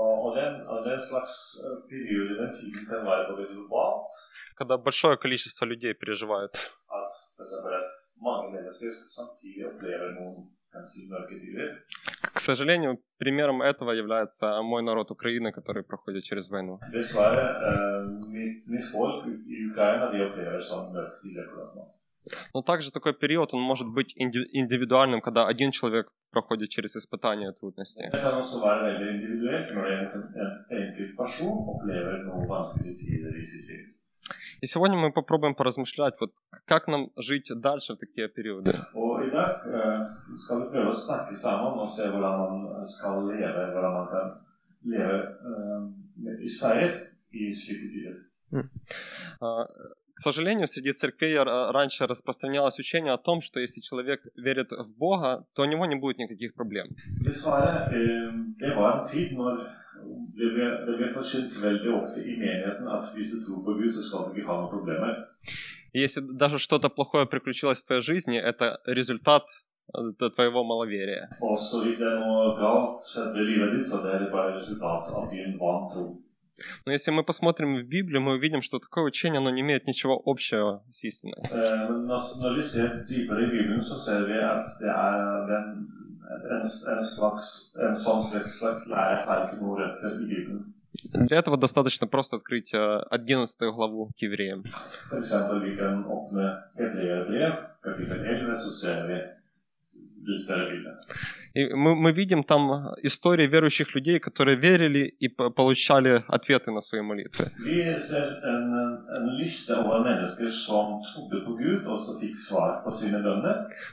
Og, og, den, og den slags eh, periode, den tiden kan være både globalt, когда большое количество людей переживает. at. К сожалению, примером этого является мой народ Украины, который проходит через войну. Dessverre, eh, mitt, mitt folk i Ukraina de opplever sånn mørke tider akkurat nå. Но также такой период, он может быть инди- индивидуальным, когда один человек проходит через испытания. Det kan også være veldig individuelt når en, en enkelt person opplever noen vanskelige tider i sitt liv. И сегодня мы попробуем поразмышлять, вот как нам жить дальше в такие периоды. Eh, eh. А, К сожалению, среди церквей ра- раньше распространялось учение о том, что если человек верит в Бога, то у него не будет никаких проблем. Eh, если даже что-то плохое приключилось в твоей жизни, это результат э, твоего маловерия. Også hvis det er noe galt skjedde i livet ditt, så det er det bare resultat av din vantro. Но если мы посмотрим в Библию, мы увидим, что такое учение, оно не имеет ничего общего с истиной. Для этого достаточно просто открыть э, 11 главу к евреям. For eksempel, vi kan åpne Hebreerbrev, kapittel 11, så ser vi det større bildet. И мы, мы видим там истории верующих людей, которые верили и получали ответы на свои молитвы.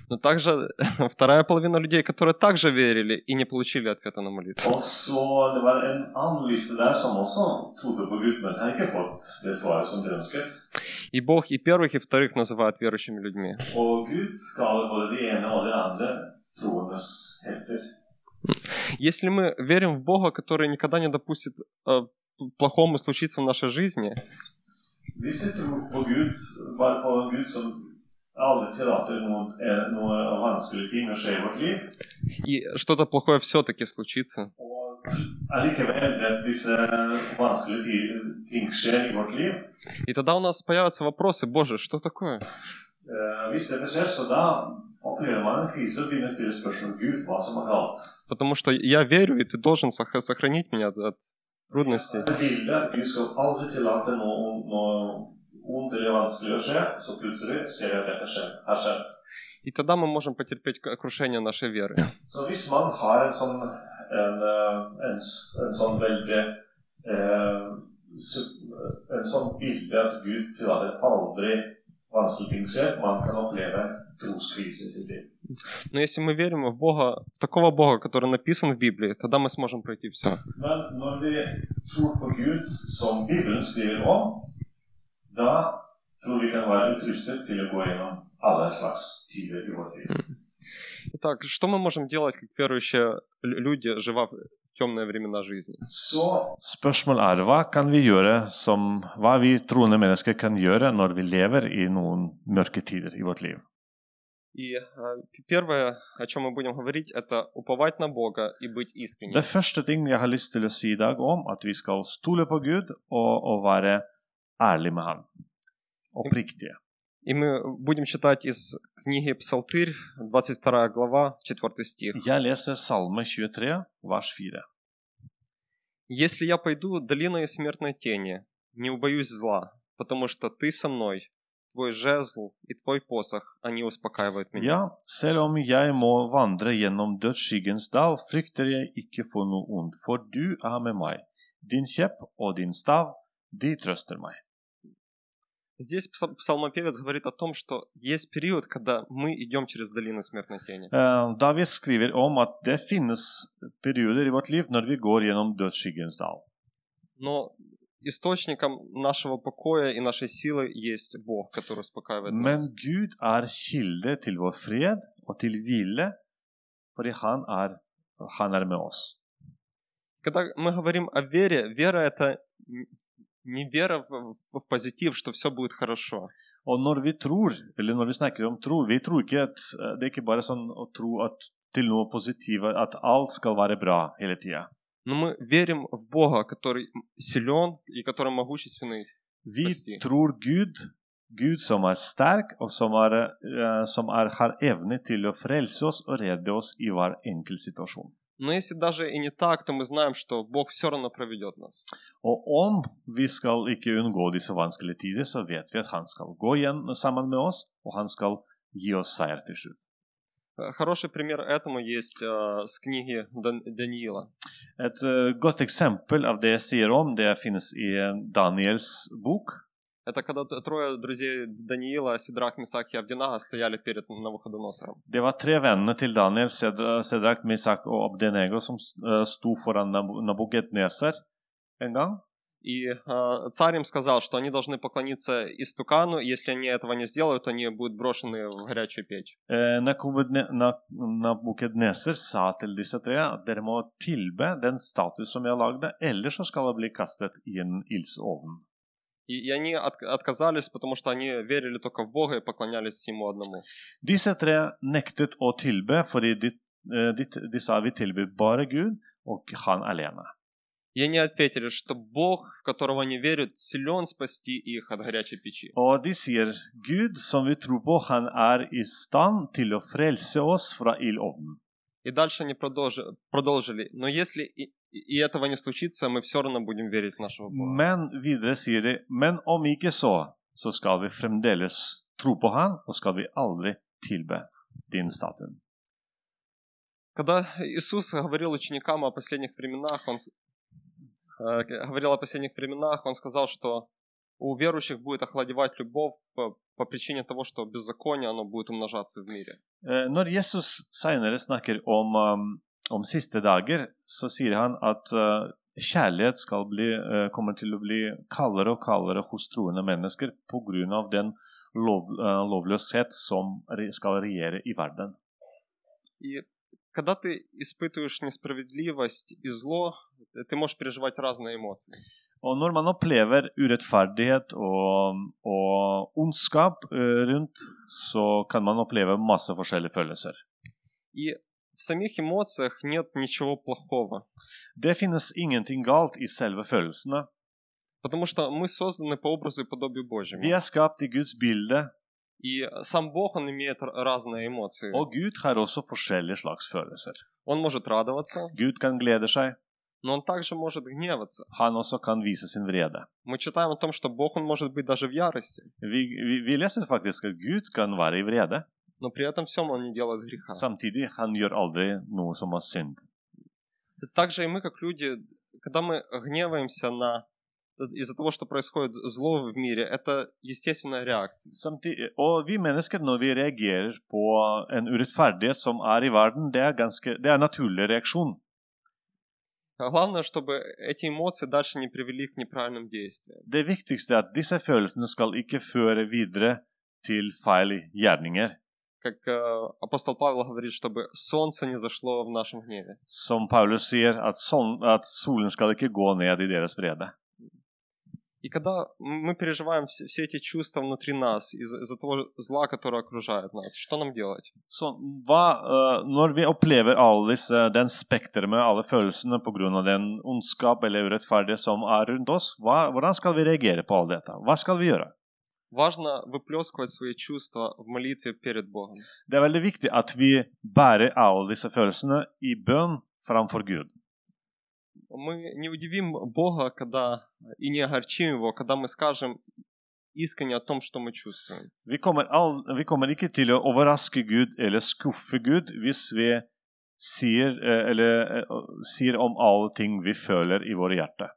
Но также вторая половина людей, которые также верили и не получили ответа на молитву. И Бог и первых, и вторых называют верующими людьми. Если мы верим в Бога, который никогда не допустит э, плохому случиться в нашей жизни, Hvis vi tror på Gud, bare på en Gud som aldri tillater noe, eh, noe vanskelig ting å skje i vårt liv, и что-то плохое все-таки случится, и тогда у нас появятся вопросы, Боже, что такое? eh, er. Потому что я верю, и ты должен сох- сохранить меня от, трудностей. И тогда мы можем потерпеть крушение нашей веры. Eh, eh, En sånn bilde at Gud tillater aldri vanskelige ting skjer, man kan oppleve Но если мы верим в Бога, в такого Бога, который написан в Библии, тогда мы сможем пройти все. Итак, что мы можем делать, как верующие люди, живя в темные времена жизни? Så Spørsmålet er hva kan vi gjøre som hva vi troende mennesker kan gjøre når vi lever i noen mørke tider i vårt liv? И п- первое, о чем мы будем говорить, это уповать на Бога и быть искренним. Det første ting jeg har lyst til å si i dag om, at vi skal stole på Gud og, og være ærlige med Han. Oppriktige. И мы будем читать из книги Псалтырь, 22 глава, 4 стих. Jeg leser Salme 23, vers 4. «Если я пойду долиной смертной тени, не убоюсь зла, потому что ты со мной, твой жезл и твой посох, они успокаивают меня. Ja, selv om jeg må vandre gjennom dødsskyggens dal, frykter jeg ikke for noe ondt, for du er med meg. Din kjepp og din stav, de trøster meg. Здесь пса- псалмопевец говорит о том, что есть период, когда мы идем через долину смертной тени. Eh, David skriver om at det finnes perioder i vårt liv når vi går gjennom dødsskyggens dal. Но источником нашего покоя и нашей силы есть Бог, который успокаивает Men нас. Gud er kilde til vår fred og til hvile, fordi han er, han er med oss. Когда мы говорим о вере, вера это не вера в, в позитив, что все будет хорошо. Og når vi tror, eller når vi snakker om tro, vi tror ikke at eh, det er ikke bare sånn å tro at, til noe positivt, at alt skal være bra hele tida. Но мы верим в Бога, который силен и который могущественный. Vi tror Gud, Gud som er sterk, og som, er, eh, som er, har evne til å frelse oss og redde oss i hver enkelt situasjon. Но если даже и не так, то мы знаем, что Бог все равно проведет нас. Og om vi skal ikke unngå disse vanskelige tider, så vet vi at han skal gå igjen sammen med oss, og han skal gi oss seier til slutt. Э, Хороший пример этому есть э, с книги Дан- Даниила. Et eh, godt eksempel av det jeg sier om, det finnes i eh, Daniels bok. Это когда трое друзей Даниила, Сидрак, Мисак и Авдинага стояли перед Навуходоносором. Det var tre vennene til Daniel, Sedrak, Misak og Abdenego, som eh, sto foran Nab- Nabukadneser en gang. И э, царь им сказал, что они должны поклониться истукану, если они этого не сделают, они будут брошены в горячую печь. Eh, Nabukadneser sa til disse tre at dere må tilbe den status som jeg har lagd, ellers så skal det bli kastet i en ildsovn. И, и они от- отказались, потому что они верили только в Бога и поклонялись Ему одному. Disse tre nektet å tilbe fordi de, eh, de, de sa vi tilbyr bare Gud og Han alene. И они ответили, что Бог, в которого они верят, силен спасти их от горячей печи. Og de sier Gud som vi tror på, han er i stand til å frelse oss fra ildovnen. И дальше они продолжи- продолжили. Но если и, и этого не случится, мы все равно будем верить в нашего Бога. Men videre sier de men om ikke så, så skal vi fremdeles tro på han, og skal vi aldri tilbe din statue. Когда Иисус говорил ученикам о последних временах, Он говорил о последних временах, Он сказал, что у верующих будет охладевать любовь по, по причине того, что беззаконие, оно будет умножаться в мире. Eh, Når Jesus senere snakker om, um, om siste dager, så sier han at eh, kjærlighet skal bli, eh, kommer til å bli kaldere og kaldere hos troende mennesker pga. den lov, eh, lovløshet som skal regjere i verden. И когда ты испытываешь несправедливость и зло, ты можешь переживать разные эмоции. Og når man opplever urettferdighet og, og ondskap eh, rundt, så kan man oppleve masse forskjellige følelser. И в самих эмоциях нет ничего плохого. Det finnes ingenting galt i selve følelsene. Потому что мы созданы по образу и подобию Божьему. Vi er skapt i Guds bilde, И сам Бог, Он имеет разные эмоции. og Gud har også forskjellige slags følelser. Он может радоваться, Gud kan glede seg, но Он также может гневаться. han også kan vise sin vrede. Мы читаем о том, что Бог, Он может быть даже в ярости, Vi, vi, vi leser faktisk at Gud kan være i vrede, но при этом всем Он не делает греха. samtidig han gjør aldri noe som er synd. Также и мы, как люди, когда мы гневаемся на из-за того, что происходит зло в мире, это естественная реакция. Samtidig, og vi mennesker, når vi reagerer på en urettferdighet som er i verden, det er, ganske, det er en naturlig reaksjon. А Главное, чтобы эти эмоции дальше не привели к неправильным действиям. Det viktigste er at disse følelsene skal ikke føre videre til feil gjerninger. Как э, апостол Павел говорит, чтобы солнце не зашло в нашем гневе. Som Paulus sier, at, sol, at solen skal ikke gå ned i deres vrede. И когда мы переживаем все, все эти чувства внутри нас из- из-за того зла, которое окружает нас, что нам делать? Så hva, eh, når vi opplever alle disse, den spekteret med alle følelsene pga. den ondskap eller urettferdighet som er rundt oss, hva, hvordan skal vi reagere på alt dette? Hva skal vi gjøre? Важно выплескивать свои чувства в молитве перед Богом. Det er veldig viktig at vi bærer alle disse følelsene i bønn framfor Gud. Мы не удивим Бога, когда и не огорчим Его, когда мы скажем искренне о том, что мы чувствуем. Vi kommer, all, vi kommer ikke til å overraske Gud eller skuffe Gud hvis vi sier, eh, eller, eh, sier om alle ting vi føler i våre hjerter.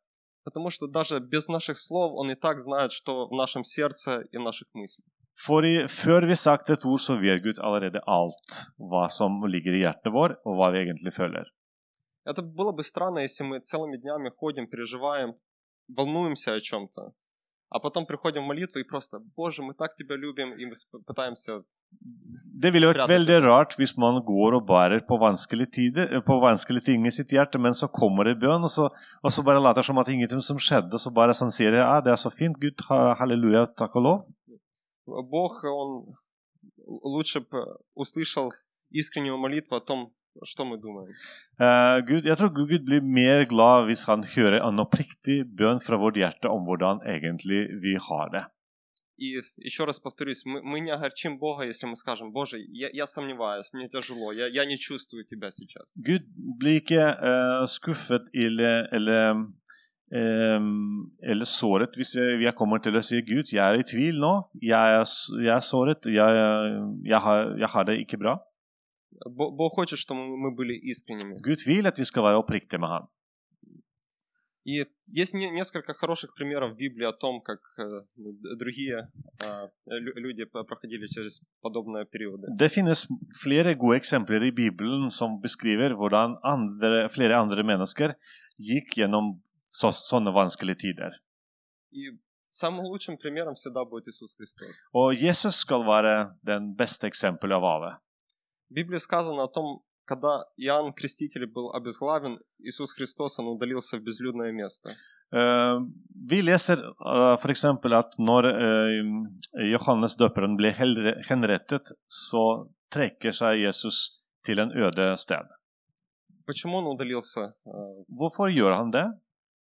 Потому что даже без наших слов Он и так знает, что в нашем сердце и в наших мыслях. For i, før vi sagt et ord, så vet Gud allerede alt hva som ligger i hjertet vår, og hva vi egentlig føler. Это было бы странно, если мы целыми днями ходим, переживаем, волнуемся о чем-то, а потом приходим в молитву и просто, Боже, мы так Тебя любим, и мы пытаемся... Det ville vært veldig rart hvis man går og bærer på vanskelige, tider, eh, på vanskelige ting i sitt hjerte, men så kommer det bønn, og så, og så bare later som at ingenting som skjedde, så bare sånn sier ja, det er så fint, Gud, ha- halleluja, takk og lov. Бог, Он лучше бы услышал искреннюю молитву о том, что мы думаем. Eh, Gud, jeg tror Gud blir mer glad hvis han hører en oppriktig bønn fra vårt hjerte om hvordan egentlig vi har det. И еще раз повторюсь, мы, мы не огорчим Бога, если мы скажем, Боже, я, я сомневаюсь, мне тяжело, я, я не чувствую Тебя сейчас. Gud blir ikke eh, skuffet eller, eller, eh, eller såret hvis jeg, jeg kommer til å si Gud, jeg er i tvil nå, jeg er, s- jeg er såret, jeg, jeg, har, jeg har det ikke bra. Бо- Бог хочет, чтобы мы были искренними. Gud vil at vi skal være oppriktige med Han. И есть не- несколько хороших примеров в Библии о том, как э, другие э, лю- люди проходили через подобные периоды. Det finnes flere gode eksempler i Bibelen som beskriver hvordan andre, flere andre mennesker gikk gjennom så, sånne vanskelige tider. И самым лучшим примером всегда будет Иисус Христос. Og Jesus skal være den beste eksempelet av alle. В Библии сказано о том, когда Иоанн Креститель был обезглавен, Иисус Христос, он удалился в безлюдное место. Eh, vi leser uh, f.eks. at når eh, Johannes døperen ble helre- henrettet, så trekker seg Jesus til en øde sted. Почему он удалился? Э, Hvorfor gjør han det?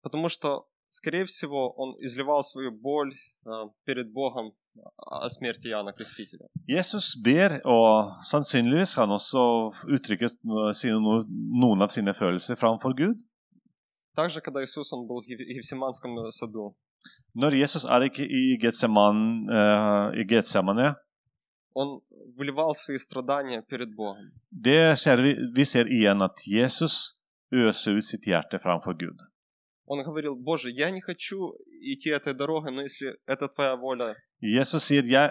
Потому что, скорее всего, он изливал свою боль э, перед Богом о смерти Иоанна Крестителя. Jesus ber, og sannsynligvis har han også uttrykket eh, sine, no- noen av sine følelser framfor Gud. Также, когда Иисус он был в Ев- Евсиманском саду, Når Jesus er ikke i Getseman, eh, i Getsemane, он выливал свои страдания перед Богом. det ser vi, vi ser igjen at Jesus øser ut sitt hjerte framfor Gud. Он говорил, Боже, я не хочу идти этой дорогой, но если это Твоя воля, Jesus sier, jeg,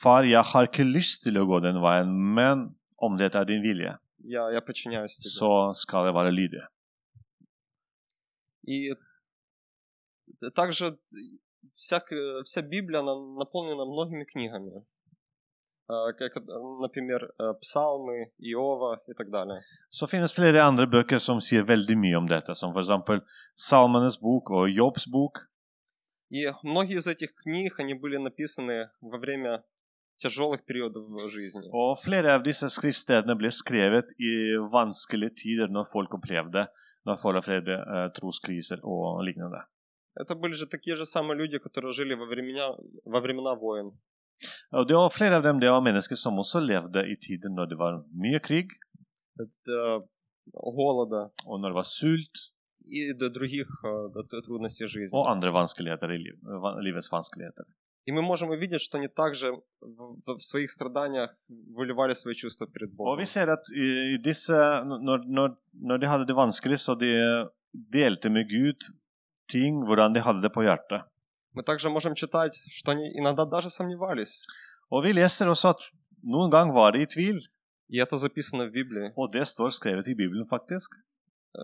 'Far, jeg har ikke lyst til å gå den veien, men om dette er din vilje, я, я подчиняюсь Тебе. så skal jeg være lydig'. И также всяк- вся Библия она наполнена многими книгами. А, Как, э, например, э, псалмы, Иова и так далее. Så finnes flere andre bøker som sier veldig mye om dette, som f.eks. Salmenes bok og Jobbs bok. И многие из этих книг, они были написаны во время тяжелых периодов жизни. Og flere av disse skriftstedene ble skrevet i vanskelige tider når folk opplevde når folk opplevde eh, troskriser og lignende. Это были же такие же самые люди, которые жили во времена, во времена войн. Og det var Flere av dem det var mennesker som også levde i tider når det var mye krig, Это голода og når det var sult и до других э, до- до трудностей жизни. og andre vanskeligheter i liv, va- livets vanskeligheter. И мы можем увидеть, что они также в, в своих страданиях выливали свои чувства перед Og Богом. vi ser at i, i disse, når, når, når de hadde det vanskelig, så de delte med Gud ting, hvordan de hadde det på hjertet. Мы также можем читать, что они иногда даже сомневались. Og vi leser også at noen gang var de i tvil, И это записано в Библии. og det står skrevet i Bibelen faktisk. Э,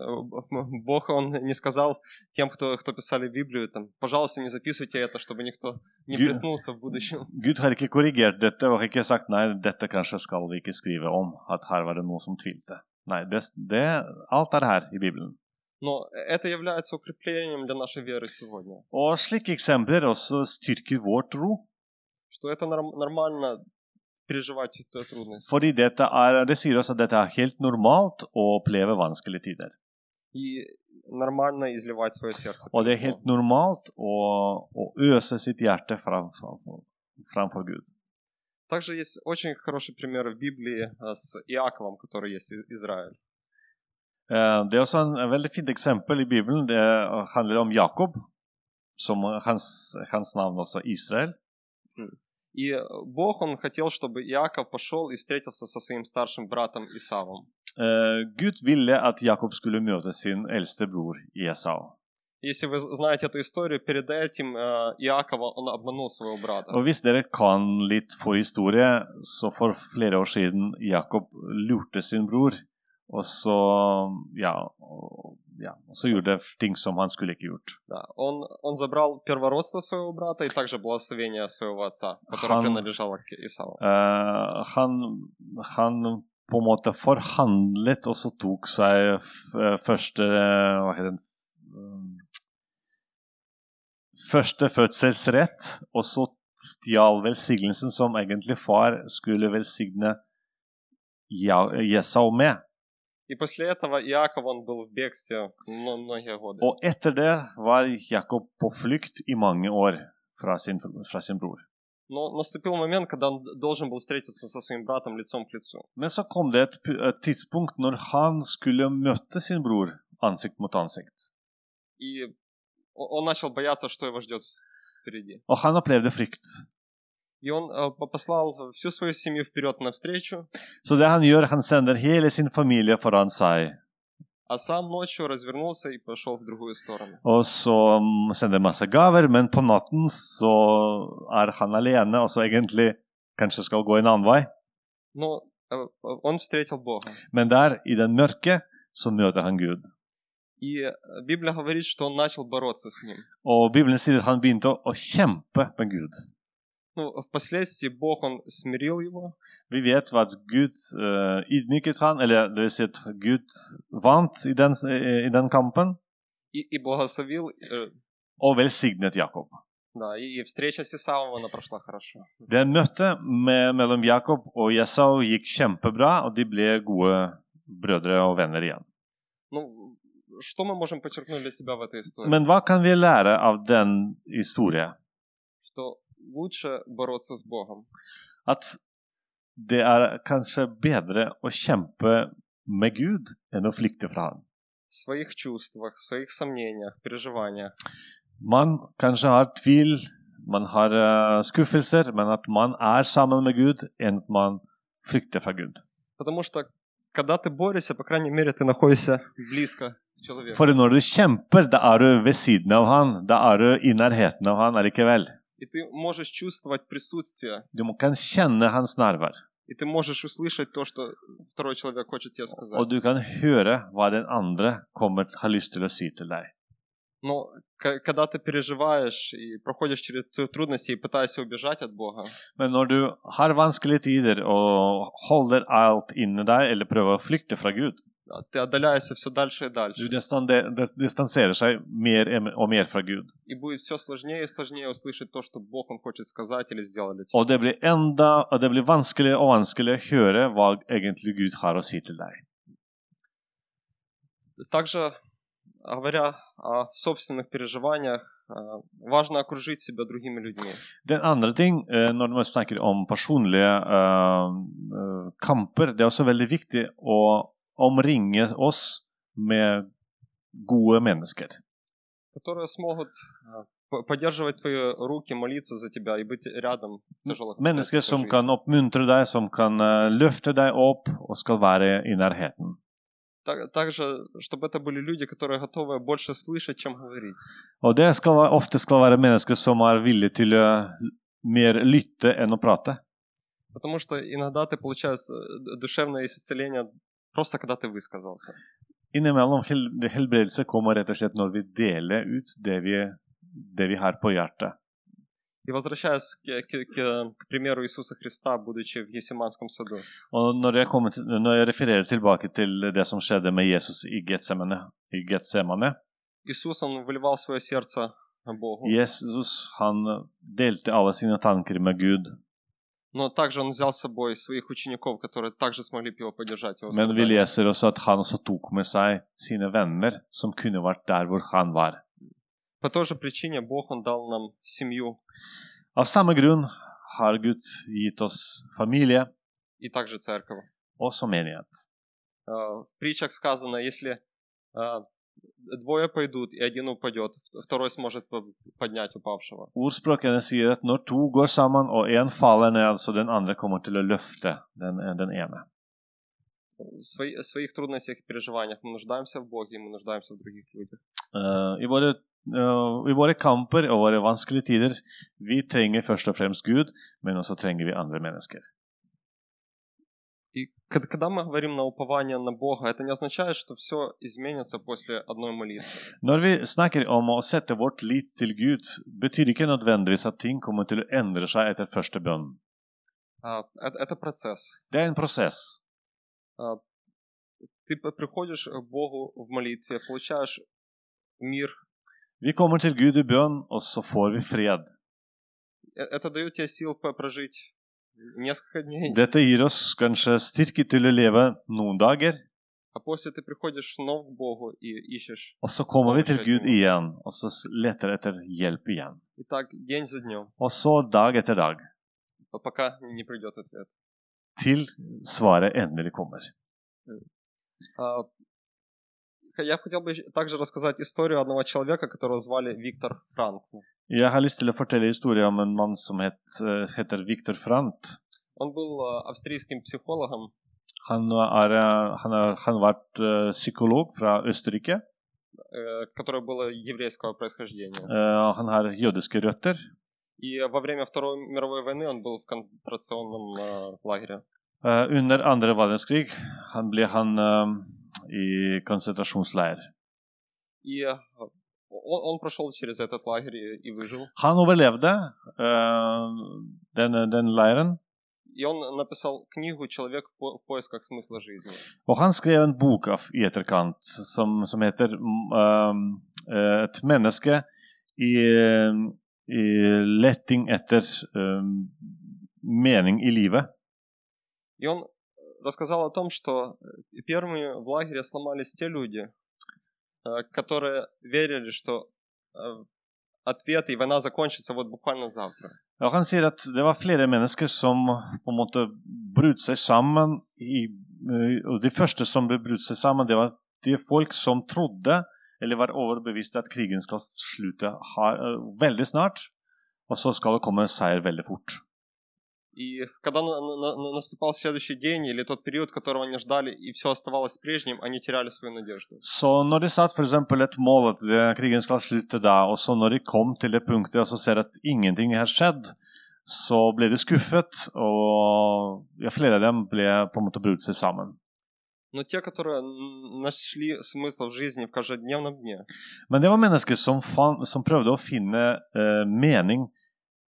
Бог, Он не сказал тем, кто, кто писали Библию, там, пожалуйста, не записывайте это, чтобы никто не приткнулся в будущем. Gud har ikke korrigert dette og ikke sagt nei, dette kanskje skal vi ikke skrive om, at her var det noen som tvilte. Nei, det, det, alt er her i Bibelen. Но это является укреплением для нашей веры сегодня. Og slike eksempler også styrker vår tro, Что это норм- нормально переживать эту трудность. fordi dette er, det sier oss at dette er helt normalt å oppleve vanskelige tider. И нормально изливать свое сердце. Og det er helt normalt å, å øse sitt hjerte framfor, framfor Gud. Также есть очень хороший пример в Библии а, с Иаковом, который есть Израиль. Eh, Det er også en, en veldig fint eksempel i Bibelen. Det handler om Jakob, som hans, hans navn også Israel. И э, Бог, Он хотел, чтобы Иаков пошел и встретился со своим старшим братом Исавом. Eh, Gud ville at Jakob skulle møte sin eldste bror Esau. Если вы знаете эту историю, перед этим э, Иакова, он обманул своего брата. Og hvis dere kan litt forhistorie, så for flere år siden Jakob lurte sin bror, og så ja, og, ja, og så gjorde ting som han skulle ikke gjort. Да. Он, он забрал первородство своего брата и также благословение своего отца, которое Хан- принадлежало к Исаву. Eh, han, han på en måte forhandlet, og så tok seg f- første Hva heter den Mm. Første fødselsrett, og så stjal velsignelsen som egentlig far skulle velsigne Ja- Jesau med. И после этого Иаков, он был в бегстве мно- многие годы. Og etter det var Jakob på flukt i mange år fra sin, fra sin bror. Но наступил момент, когда он должен был встретиться со своим братом лицом к лицу. Men så kom det et, pu- et tidspunkt når han skulle møte sin bror ansikt mot ansikt. И о- он начал бояться, что его ждет впереди. Og han opplevde frykt. И он э, по- послал всю свою семью вперед навстречу, Så det han gjør, han sender hele sin familie foran seg. а сам ночью развернулся и пошел в другую сторону. Og så mm, sender masse gaver, men på natten så er han alene og så egentlig kanskje skal gå en annen vei. Но э, он встретил Бога. Men der, i den mørke, så møter han Gud. И э, Библия говорит, что он начал bороться с ним. Og Bibelen sier at han begynte å, å kjempe med Gud. Ну, впоследствии Бог, он смирил его, Vi vet at Gud eh, ydmyket han, eller det vil si at Gud vant i den, i, i den kampen, и, и благословил. э, og velsignet Jakob. да, и, встреча с Исавом, она прошла хорошо. Det møtet med, mellom Jakob og Jesau gikk kjempebra, og de ble gode brødre og venner igjen. Ну, что мы можем подчеркнуть для себя в этой истории? Men hva kan vi lære av den historien? Что лучше бороться с Богом. At det er kanskje bedre å kjempe med Gud enn å flykte fra ham. В своих чувствах, в своих сомнениях, переживаниях. Man kanskje har tvil, man har eh, skuffelser, men at man er sammen med Gud enn at man flykter fra Gud. Потому что, когда ты борешься, по крайней мере, ты находишься близко к человеку. For når du kjemper, da er du ved siden av han, da er du i nærheten av han allikevel. И ты можешь чувствовать присутствие, Du må- kan kjenne hans nærvær, и ты можешь услышать то, что второй человек хочет тебе сказать. og du kan høre hva den andre kommer, har lyst til å si til deg. Но к- когда ты переживаешь и проходишь через ту- трудности и пытаешься убежать от Бога, Men når du har vanskelige tider og holder alt inni deg, eller prøver å flykte fra Gud, Ты отдаляешься все дальше и дальше. distanserer seg mer og mer fra Gud. И будет все сложнее и сложнее услышать то, что Бог Он хочет сказать или сделать det blir det blir vanskeligere og vanskeligere å høre hva egentlig Gud har å si til deg. Также, говоря о собственных переживаниях, э, важно окружить себя другими людьми. Den andre ting, eh, når man snakker om personlige eh, eh, kamper, det er også veldig viktig å omringe oss med gode mennesker. которые смогут э, поддерживать твои руки, молиться за тебя и быть рядом в тяжелых Mennesker som kan oppmuntre deg, som kan eh, løfte deg opp og skal være i nærheten. Так- Также, чтобы это были люди, которые готовы больше слышать, чем говорить. Og det skal ofte skal være mennesker som er villige til å mer lytte enn å prate. Потому что иногда ты получаешь э, душевное исцеление просто когда ты высказался. Innimellom hel helbredelse kommer rett og slett når vi deler ut det vi, det vi har på hjertet. И возвращаясь к, к- к- к примеру Иисуса Христа, будучи в Гефсиманском саду, Og når jeg, kommer til, når jeg refererer tilbake til det som skjedde med Jesus i Getsemane, i Getsemane Иисус, Он выливал свое сердце Богу, Jesus han delte alle sine tanker med Gud. Но также Он взял с собой своих учеников, которые также смогли его поддержать. Его Men vi страданиях. leser også at han også tok med seg sine venner, som kunne vært der hvor han var. По той же причине Бог, Он дал нам семью Av samme grunn har Gud gitt oss familie, и также церковь. også menighet. Э, В притчах сказано, если э, двое пойдут, и один упадет, второй сможет по- поднять упавшего. Ordspråkene sier at når to går sammen og én faller ned, så den andre kommer til å løfte den, den ene. В свои- в своих трудностях и переживаниях мы нуждаемся в Боге, и мы нуждаемся в других людях. Eh, I våre, eh, I våre kamper og våre vanskelige tider vi trenger først og fremst Gud, men også trenger vi andre mennesker. И когда мы говорим на упование на Бога, это не означает, что все изменится после одной молитвы. Når vi snakker om å sette vårt lit til Gud, betyr ikke nødvendigvis at ting kommer til å endre seg etter første bønn. А, Это, это процесс. Det er en prosess. Ты п- приходишь к Богу в молитве, получаешь мир. Vi kommer til Gud i bønn, og så får vi fred. Э- Это дает тебе сил прожить несколько дней. Dette gir oss kanskje styrke til å leve noen dager, А после ты приходишь снова к Богу и ищешь. og så kommer vi til Gud igjen, og så leter etter hjelp igjen. И так день за днем, Og så dag etter dag, п- пока не придет ответ. til svaret endelig kommer. А, Я хотел бы ещё также рассказать историю одного человека, которого звали Виктор Франкл. Jeg har lyst til å fortelle historien om en mann som het, eh, heter Viktor Frant. Он был э, австрийским психологом, Han, er, eh, han har han har vært eh, psykolog fra Østerrike. э, которое было еврейского происхождения. Eh, Han har jødiske røtter. И во время Второй мировой войны он был в концентрационном э, лагере. Eh, Under andre verdenskrig han ble han eh, i konsentrasjonsleir. И э, он, он прошел через этот лагерь и, и выжил. Han overlevde eh, den, den leiren, И он написал книгу «Человек в по- в поисках смысла жизни». og han skrev en bok av, i etterkant som, som heter eh, Et menneske i, i letting etter eh, mening i livet. И он рассказал о том, что первыми в лагере сломались те люди, которые верили, что э, ответ и война закончится вот буквально завтра. Og han sier at det var flere mennesker som på en måte brøt seg sammen. I, eh, og de første som ble brutt seg sammen, det var de folk som trodde, eller var overbevist at krigen skal slutte ha- eh, veldig snart. Og så skal det komme en seier veldig fort. И когда на- на- на- наступал следующий день или тот период, которого они ждали, и все оставалось прежним, они теряли свою надежду. Så når de satt f.eks. et mål at det, krigen skal slutte da, og så når de kom til det punktet og så ser at ingenting har skjedd, så ble de skuffet, og ja, flere av dem ble på en måte brutt seg sammen. Но те, которые н- нашли смысл в жизни в каждодневном дне, Men det var mennesker som, fan, som prøvde å finne eh, mening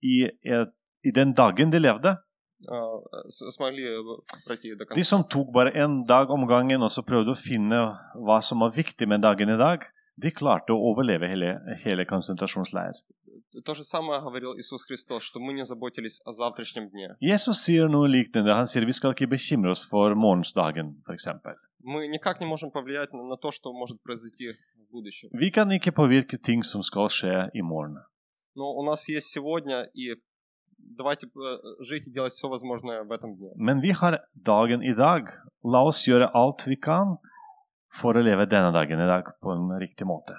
i, et, i den dagen de levde. э, с- смогли э, пройти до De конца. som tok bare en dag om gangen og så prøvde å finne hva som var viktig med dagen i dag, de klarte å overleve hele, hele konsentrasjonsleir. То же самое говорил Иисус Христос, что мы не заботились о завтрашнем дне. Jesus sier noe liknende. Han sier vi skal ikke bekymre oss for morgensdagen, f.eks. Мы никак не можем повлиять на, на то, что может произойти в будущем. Vi kan ikke påvirke ting som skal skje i morgen. Но у нас есть сегодня, и давайте э, жить и делать все возможное в этом дне. Men vi har dagen i dag. La oss gjøre alt vi kan for å leve denne dagen i dag på en riktig måte.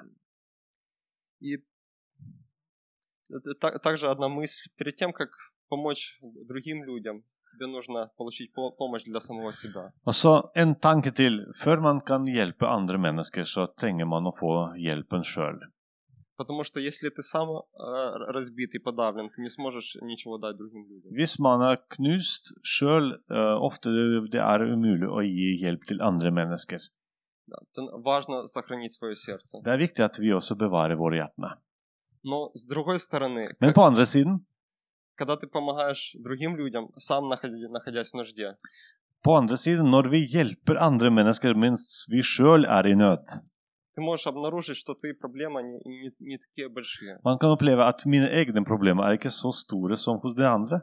И также одна мысль. Перед тем, как помочь другим людям, тебе нужно получить по- помощь для самого себя. Og så en tanke til. Før man kan hjelpe andre mennesker, så trenger man å få hjelpen sjøl. Потому что если ты сам э, разбит и подавлен, ты не сможешь ничего дать другим людям. Hvis man er knust sjøl, ofte det er umulig å gi hjelp til andre mennesker. Да. То важно сохранить свое сердце. Det er viktig at vi også bevarer våre hjertene. Но с другой стороны, Men как- på andre siden, когда ты помогаешь другим людям, сам находи- находясь в нужде, på andre siden, når vi hjelper andre mennesker mens vi sjøl er i nød, ты можешь обнаружить, что твои проблемы не, не, не такие большие. man kan oppleve at mine egne problemer er ikke så store som hos de andre.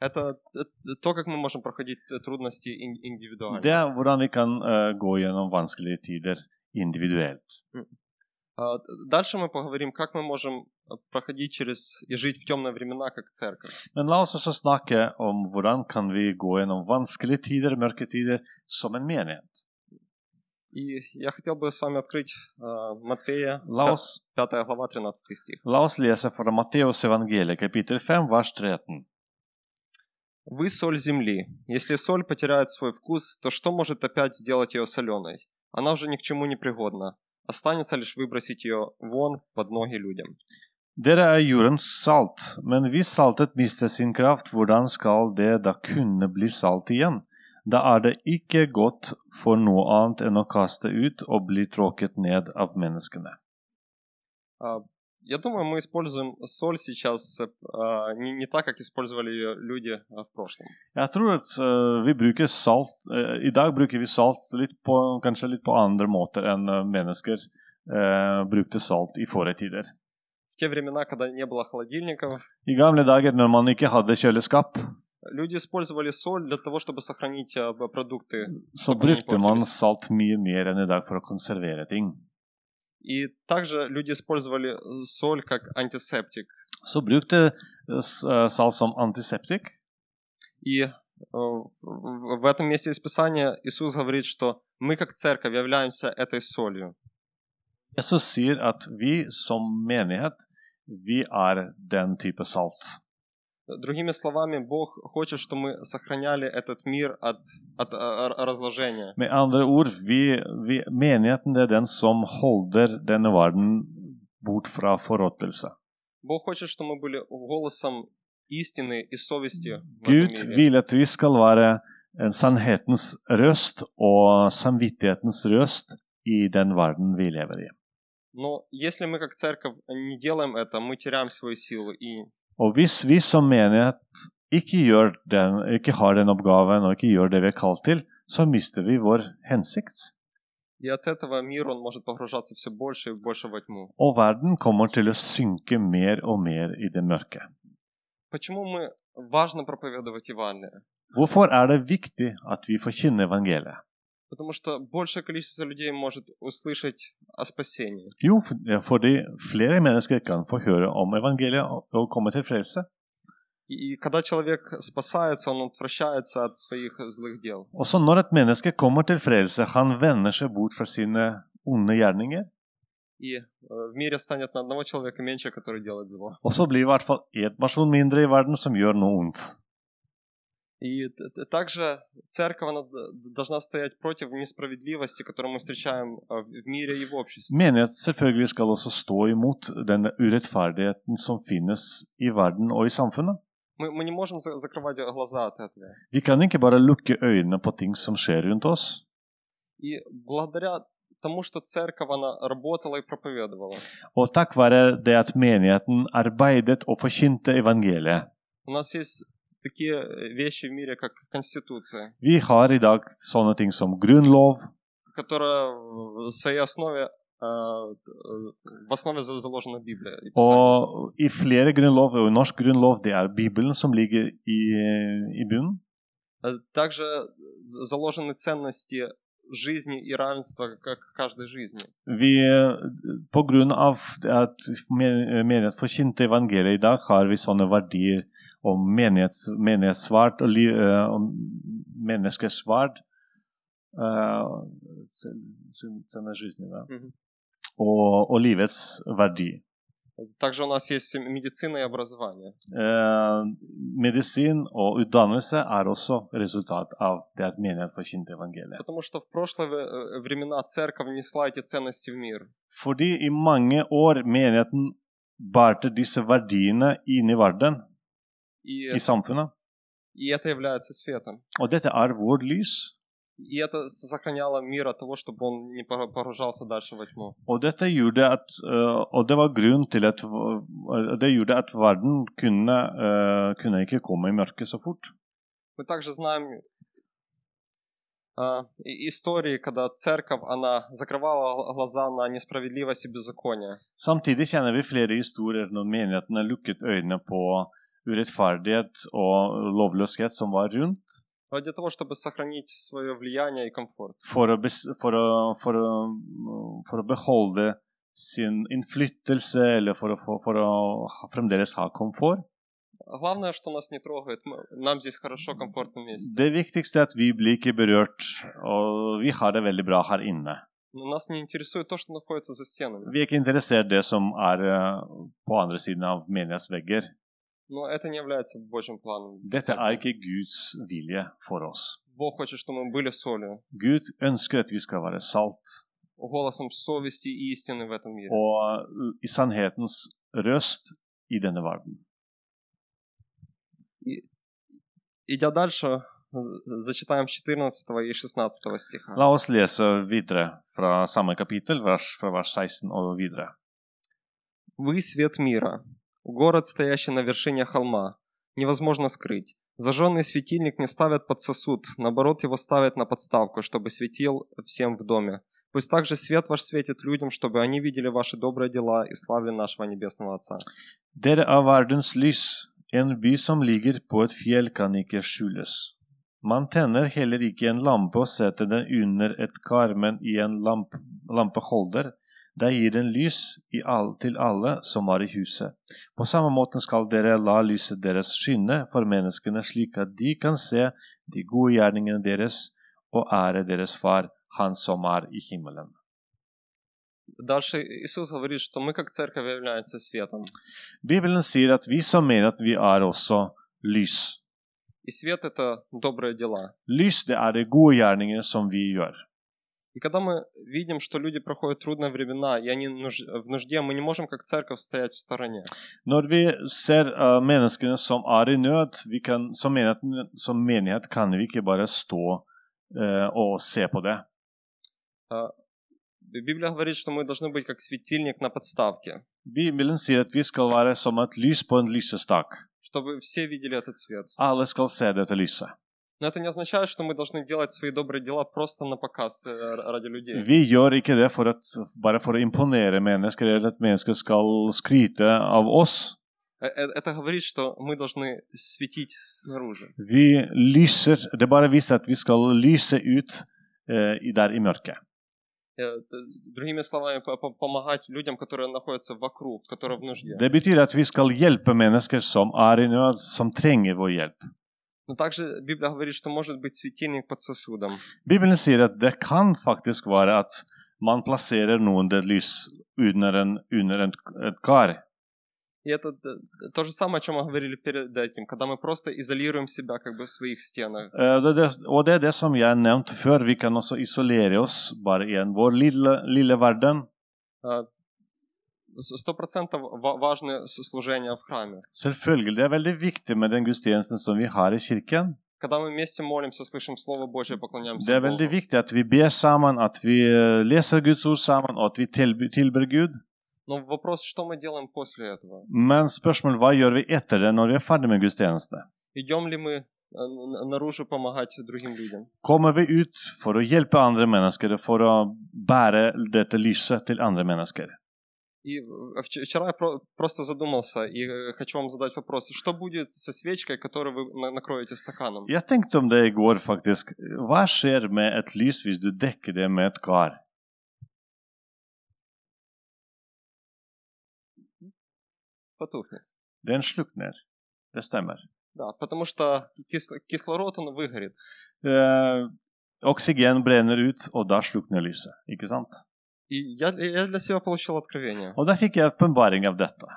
Это, это то, как мы можем проходить э, трудности ин- индивидуально. Det er hvordan vi kan eh, gå gjennom vanskelige tider individuelt. А, д- Дальше мы поговорим, как мы можем э, проходить через и жить в темные времена, как церковь. Men la oss også snakke om hvordan kan vi gå gjennom vanskelige tider, mørke tider, som en menighet. И я хотел бы с вами открыть э, Матфея, oss, 5 глава, 13 стих. oss lese fra Matteus evangeliet kapittel 5, vers 13. «Вы соль земли. Если соль потеряет свой вкус, то что может опять сделать ее соленой? Она уже ни к чему не пригодна. Останется лишь выбросить ее вон под ноги людям». Dere er jordens salt, men hvis saltet mister sin kraft, hvordan skal det da kunne bli salt igjen? Da er det ikke godt for noe annet enn å kaste ut og bli tråkket ned av menneskene. А, Я думаю, мы используем соль сейчас а, не, не так, как использовали ее люди а, в прошлом. Jeg tror at eh, vi bruker salt eh, I dag bruker vi salt litt på, kanskje litt på andre måter enn eh, mennesker eh, brukte salt i forrige tider. В те времена, когда не было холодильников, I gamle dager når man ikke hadde kjøleskap, Люди использовали соль для того, чтобы сохранить а, продукты. så brukte man salt mye mer enn i dag for å konservere ting. И также люди использовали э, соль как антисептик. Så brukte s- eh, salt som antiseptik. И э, в этом месте из Писания Иисус говорит, что мы как церковь являемся этой солью. Jesus sier at vi som menighet, vi er den type salt. Другими словами, Бог хочет, чтобы мы сохраняли этот мир от, от а, р- разложения. Med andre ord, vi, vi, menigheten det er den som holder denne verden bort fra forråtelse. Бог хочет, чтобы мы были голосом истины и совести Gud vil at vi skal være en sannhetens røst og samvittighetens røst i den verden vi lever i. Но если мы как церковь не делаем это, мы теряем свою силу. И Og hvis vi som menighet ikke, den, ikke, har den oppgaven og ikke gjør det vi er kalt til, så mister vi vår hensikt. Og verden kommer til å synke mer og mer i det mørke. Hvorfor er det viktig at vi forkynner evangeliet? Потому что большее количество людей может услышать о спасении. Jo, fordi flere mennesker kan få høre om evangeliet og- komme til frelse. И, когда человек спасается, он отвращается от своих злых дел. Og så når et menneske kommer til frelse, han vender seg bort fra sine onde gjerninger. И э, в мире станет на одного человека меньше, который делает зло. Og så blir i hvert fall én person mindre i verden som gjør noe ondt. И т- т- также церковь она д- должна стоять против несправедливости, которую мы встречаем э, в в мире и в обществе. Menighet selvfølgelig skal også stå imot denne urettferdigheten som finnes i verden og i samfunnet. Мы, мы не можем за- закрывать глаза от этого. Vi kan ikke bare lukke øynene på ting som skjer rundt oss. И благодаря тому, что церковь, она работала и проповедовала, Og takk være det at menigheten arbeidet og forkynte evangeliet. у нас есть такие э, вещи в мире, как Конституция, Vi har i dag sånne ting som grunnlov, которая в своей основе, э, э, в основе за- заложена Библия. и og i flere grunnlov, og i norsk grunnlov, det er Bibelen som ligger i, i bunnen. Э, Также заложены ценности жизни и равенства, как каждой жизни. Vi, på grunn av at men- menighet forkynte evangeliet i dag, har vi sånne verdier om menighets, menighetsverd og liv, eh, om menneskers verd. eh, цен- цен- цена жизни, да. Мгм. og, og livets verdi. Также у нас есть медицина и образование. Eh, medisin og utdannelse er også resultat av det at menighet forkynte evangeliet. Потому что в прошлые э, времена церковь несла эти ценности в мир. Fordi i mange år menigheten bærte disse verdiene inn i verden, И, i samfunnet. и это является светом. Og dette er vårt lys. И это сохраняло мир от того, чтобы он не погружался дальше во тьму. Og dette gjorde at eh, Og det var grunn til at eh, Det gjorde at verden kunne, eh, kunne ikke komme i mørket så fort. Мы также знаем э, и- истории, когда церковь, она закрывала глаза на несправедливость и беззаконие. Samtidig kjenner vi flere historier når menigheten har lukket øynene på urettferdighet og lovløshet som var rundt, Но для того, чтобы сохранить свое влияние и комфорт. for å, bes, for å, for å, for å beholde sin innflytelse eller for å, få- for å ha- fremdeles ha komfort. Главное, что нас не трогает. Мы- Нам здесь хорошо, комфортно вместе. Det viktigste er at vi blir ikke berørt, og vi har det veldig bra her inne. Но нас не интересует то, что находится за стенами. Vi er ikke interessert i det som er eh, på andre siden av menighetsvegger. Но это не является Божьим планом. Dette er ikke Guds vilje for oss. Бог хочет, чтобы мы были солью, Gud ønsker at vi skal være salt, голосом совести и истины в этом мире. og i sannhetens røst i denne verden. Идя дальше, зачитаем 14 и 16 стиха. La oss lese videre fra samme kapittel, vers, fra vers 16 og videre. Вы свет мира, город, стоящий на вершине холма, невозможно скрыть. Зажженный светильник не ставят под сосуд, наоборот его ставят на подставку, чтобы светил всем в доме. Пусть также свет ваш светит людям, чтобы они видели ваши добрые дела и славили нашего Небесного Отца. Dere er verdens lys. En by som ligger på et fjell kan ikke skjules. Man tenner heller ikke en lampe og setter den under et kar, men i en lamp, lampeholder. Der gir den lys i all, til alle som er i huset. På samme måte skal dere la lyset deres skinne for menneskene, slik at de kan se de gode gjerningene deres og ære deres far, han som er i himmelen. Дальше Иисус говорит, что мы как церковь являемся светом. Bibelen sier at vi som mener at vi er også lys. И свет – это добрые дела. Lys, det er de gode gjerningene som vi gjør. И когда мы видим, что люди проходят трудные времена, и они нуж- в нужде, мы не можем как церковь стоять в стороне. Når vi ser eh, menneskene som er i nød, vi kan, som, menighet, som menighet kan vi ikke bare stå eh, og se på det. Библия говорит, что мы должны быть как светильник на подставке, Bibelen sier at vi skal være som et lys på en lysestak. чтобы все видели этот свет. Alle skal se dette lyset. Но это не означает, что мы должны делать свои добрые дела просто на показ э, ради людей. Vi gjør ikke det for at, bare for å imponere mennesker, eller at mennesker skal skryte av oss. Э, э, Это говорит, что мы должны светить снаружи. Vi lyser, det bare viser at vi skal lyse ut eh, i- der i mørket. Э, Другими словами, по- по- помогать людям, которые находятся вокруг, которые в нужде. Det betyr at vi skal hjelpe mennesker som er i nød, som trenger vår hjelp. Но также Библия говорит, что может быть светильник под сосудом. Bibelen sier at det kan faktisk være at man plasserer noen det lys under, en, under en, et kar. И это т- то же самое, о чем мы говорили перед этим, когда мы просто изолируем себя как бы в своих стенах. Eh, det, det, og det er det som jeg nevnte før. Vi kan også isolere oss bare i en, vår lille, lille verden. А, с- Сто процентов ва- важны с- служения в храме. Selvfølgelig det er veldig viktig med den gudstjenesten som vi har i kirken. Когда мы вместе молимся, слышим Слово Божье, поклоняемся Det er Богу. veldig viktig at vi ber sammen, at vi eh, leser Guds ord sammen, og at vi tilby- tilber Gud. Но вопрос, что мы делаем после этого? Men spørsmålet hva gjør vi etter det, når vi er ferdig med gudstjeneste? Идем ли мы э, н- наружу помогать другим людям? Kommer vi ut for å hjelpe andre mennesker, for å bære dette lyset til andre mennesker? И э, вч- вчера я про- просто задумался и э, хочу вам задать вопрос. Что будет со свечкой, которую вы на- накроете стаканом? Jeg tenkte om det i går, faktisk. Hva skjer med et lys hvis du dekker det med et kar? Потухнет. Den slukner. Det stemmer. Да, потому что кис- кислород, он выгорит. Eh, oksygen brenner ut, og da slukner lyset. Ikke sant? И я, я для себя получил откровение. Og da fikk jeg åpenbaring av dette.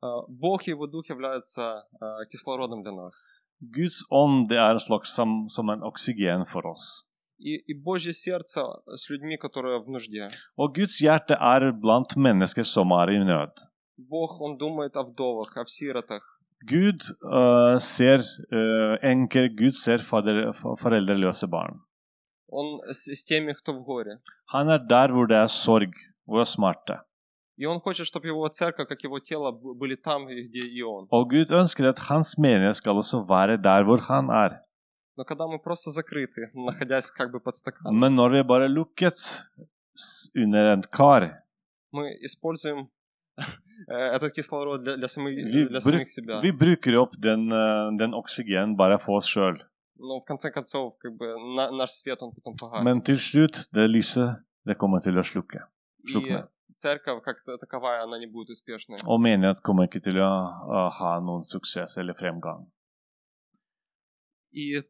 А, Бог и Его Дух являются а, кислородом для нас. Guds ånd det er en slags som, som en oksygen for oss. И, и Божье сердце с людьми, которые в нужде. Og Guds hjerte er blant mennesker som er i nød. Бог, Он думает о вдовах, о сиротах. Gud eh, ser uh, enker, Gud ser foreldreløse barn. Он с, с теми, кто в горе. Han er der hvor det er sorg, hvor det er smerte. И Он хочет, чтобы Его церковь, как Его тело, были там, где и Он. Og Gud ønsker at hans menighet skal også være der hvor han er. Но когда мы просто закрыты, находясь как бы под стаканом, Men når vi er bare lukket under en kar, мы используем э, этот кислород для, для, самих, для самих себя. vi bruker opp den, eh, den oksygen bare for oss sjøl. Но в конце концов, как бы на- наш свет, он потом погасит. Men til slutt, det lyset, det kommer til å slukke. И slukne. церковь как та- таковая, она не будет успешной. Og menighet kommer ikke til å, å ha noen suksess eller fremgang. И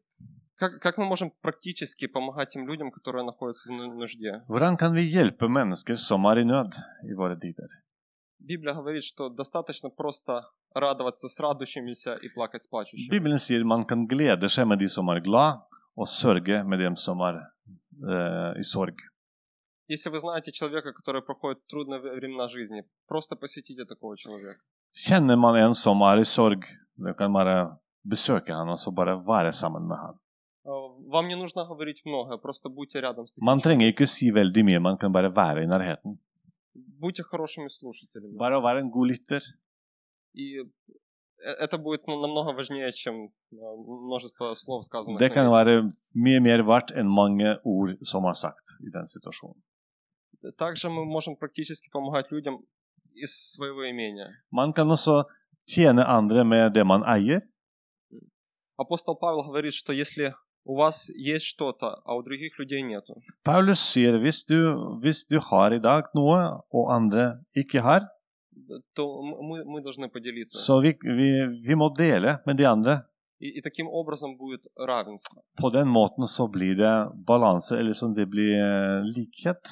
как, как мы можем практически помогать тем людям, которые находятся в ну- нужде? Hvordan kan vi hjelpe mennesker som er i nød i våre tider? Библия говорит, что достаточно просто радоваться с радующимися и плакать с плачущими. Bibelen sier man kan glede seg med de som er glad, og sørge med dem som er eh, i sorg. Если вы знаете человека, который проходит трудные ве- времена жизни, просто посетите такого человека. Kjenner man en som er i sorg, du kan bare besøke han og så bare være sammen med han. А, Вам не нужно говорить многое, просто будьте рядом с таким Man человеком. trenger ikke si veldig mye, man kan bare være i nærheten. Будьте хорошими слушателями. Bare å være en god lytter. И э- это будет намного важнее, чем э, множество слов, сказанных. Det kan være mye mer verdt enn mange ord som er sagt i den situasjonen. Также мы можем практически помогать людям из своего имения. Man kan også tjene andre med det man eier. Апостол Павел говорит, что если у вас есть что-то, а у других людей нету, Paulus sier hvis du, hvis du har i dag noe, og andre ikke har, то м- мы, мы должны поделиться. så vi, vi, vi må dele med de andre. И, и таким образом будет равенство. På den måten så blir det balanse, eller så det blir eh, likhet.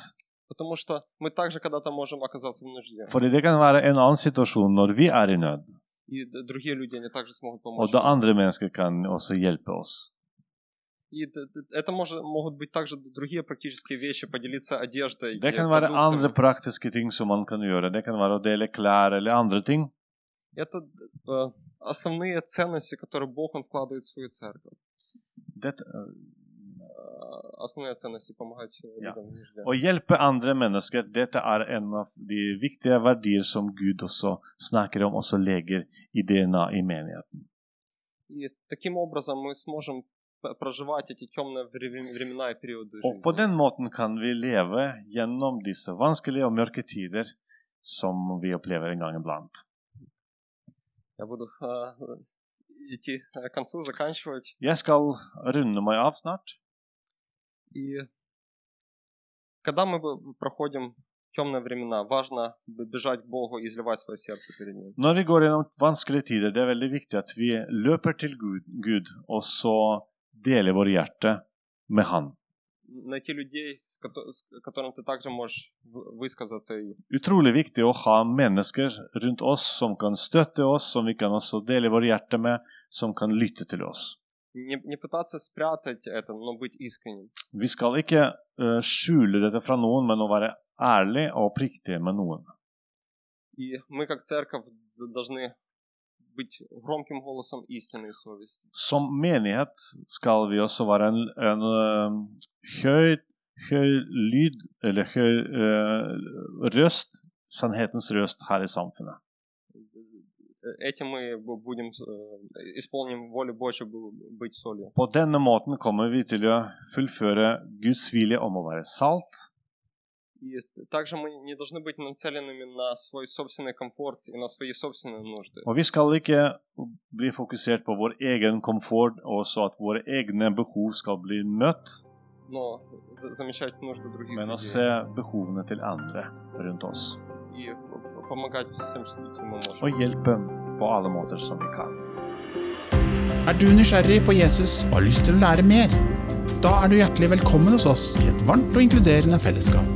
Потому что мы также когда-то можем оказаться в нужде. Fordi det kan være en annen situasjon når vi er i nød, И д- другие люди, они также смогут og помочь. da нам. andre mennesker kan også hjelpe oss. И это может, могут быть также другие практические вещи, поделиться одеждой. Det kan være andre praktiske ting som man kan gjøre. Det kan være å dele klær eller andre ting. Это э, основные ценности, которые Бог он вкладывает в свою церковь. Dette, Э, Основные ценности помогать э, Ja. людям å hjelpe andre mennesker, dette er en av de viktige verdier som Gud også snakker om, også legger i DNA i menigheten. И таким образом мы сможем проживать эти темные врем- времена и периоды Og på жизни. den måten kan vi leve gjennom disse vanskelige og mørke tider som vi opplever en gang iblant. Я буду э, идти э, к концу, заканчивать. Jeg skal runde meg av snart. И когда мы проходим темные времена, важно бежать к Богу и изливать свое сердце перед Ним. Når vi går gjennom vanskelige tider, det er veldig viktig at vi løper til Gud, Gud og så deler vårt hjerte med Han. Найти людей, с кото- с которым ты также можешь в- высказаться. И Utrolig viktig å ha mennesker rundt oss som kan støtte oss, som vi kan også dele vårt hjerte med, som kan lytte til oss. не, не пытаться спрятать это, но быть искренним. Vi skal ikke eh, skjule dette fra noen, men å være ærlig og oppriktig med noen. И мы, как церковь, д- должны быть громким голосом истины и совести. Som menighet skal vi også være en, en eh, høy, høy lyd, eller høy eh, røst, sannhetens røst her i samfunnet. Э, Этим мы бу- будем, э, исполним волю Божью, бу- быть солью. På denne måten kommer vi til å fullføre Guds vilje om å være salt, И также мы не должны быть нацеленными на свой собственный комфорт и на свои собственные нужды. Og vi skal ikke bli fokusert på vår egen komfort, og så at våre egne behov skal bli møtt, но за- замечать нужды других men å людей se behovene til andre rundt oss. и п- помогать всем, что мы можем. Og hjelpe på alle måter som vi kan. Er du nysgjerrig på Jesus og har lyst til å lære mer? Da er du hjertelig velkommen hos oss i et varmt og inkluderende fellesskap.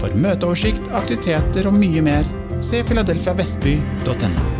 For møteoversikt, aktiviteter og mye mer, se filadelfiavestby.no.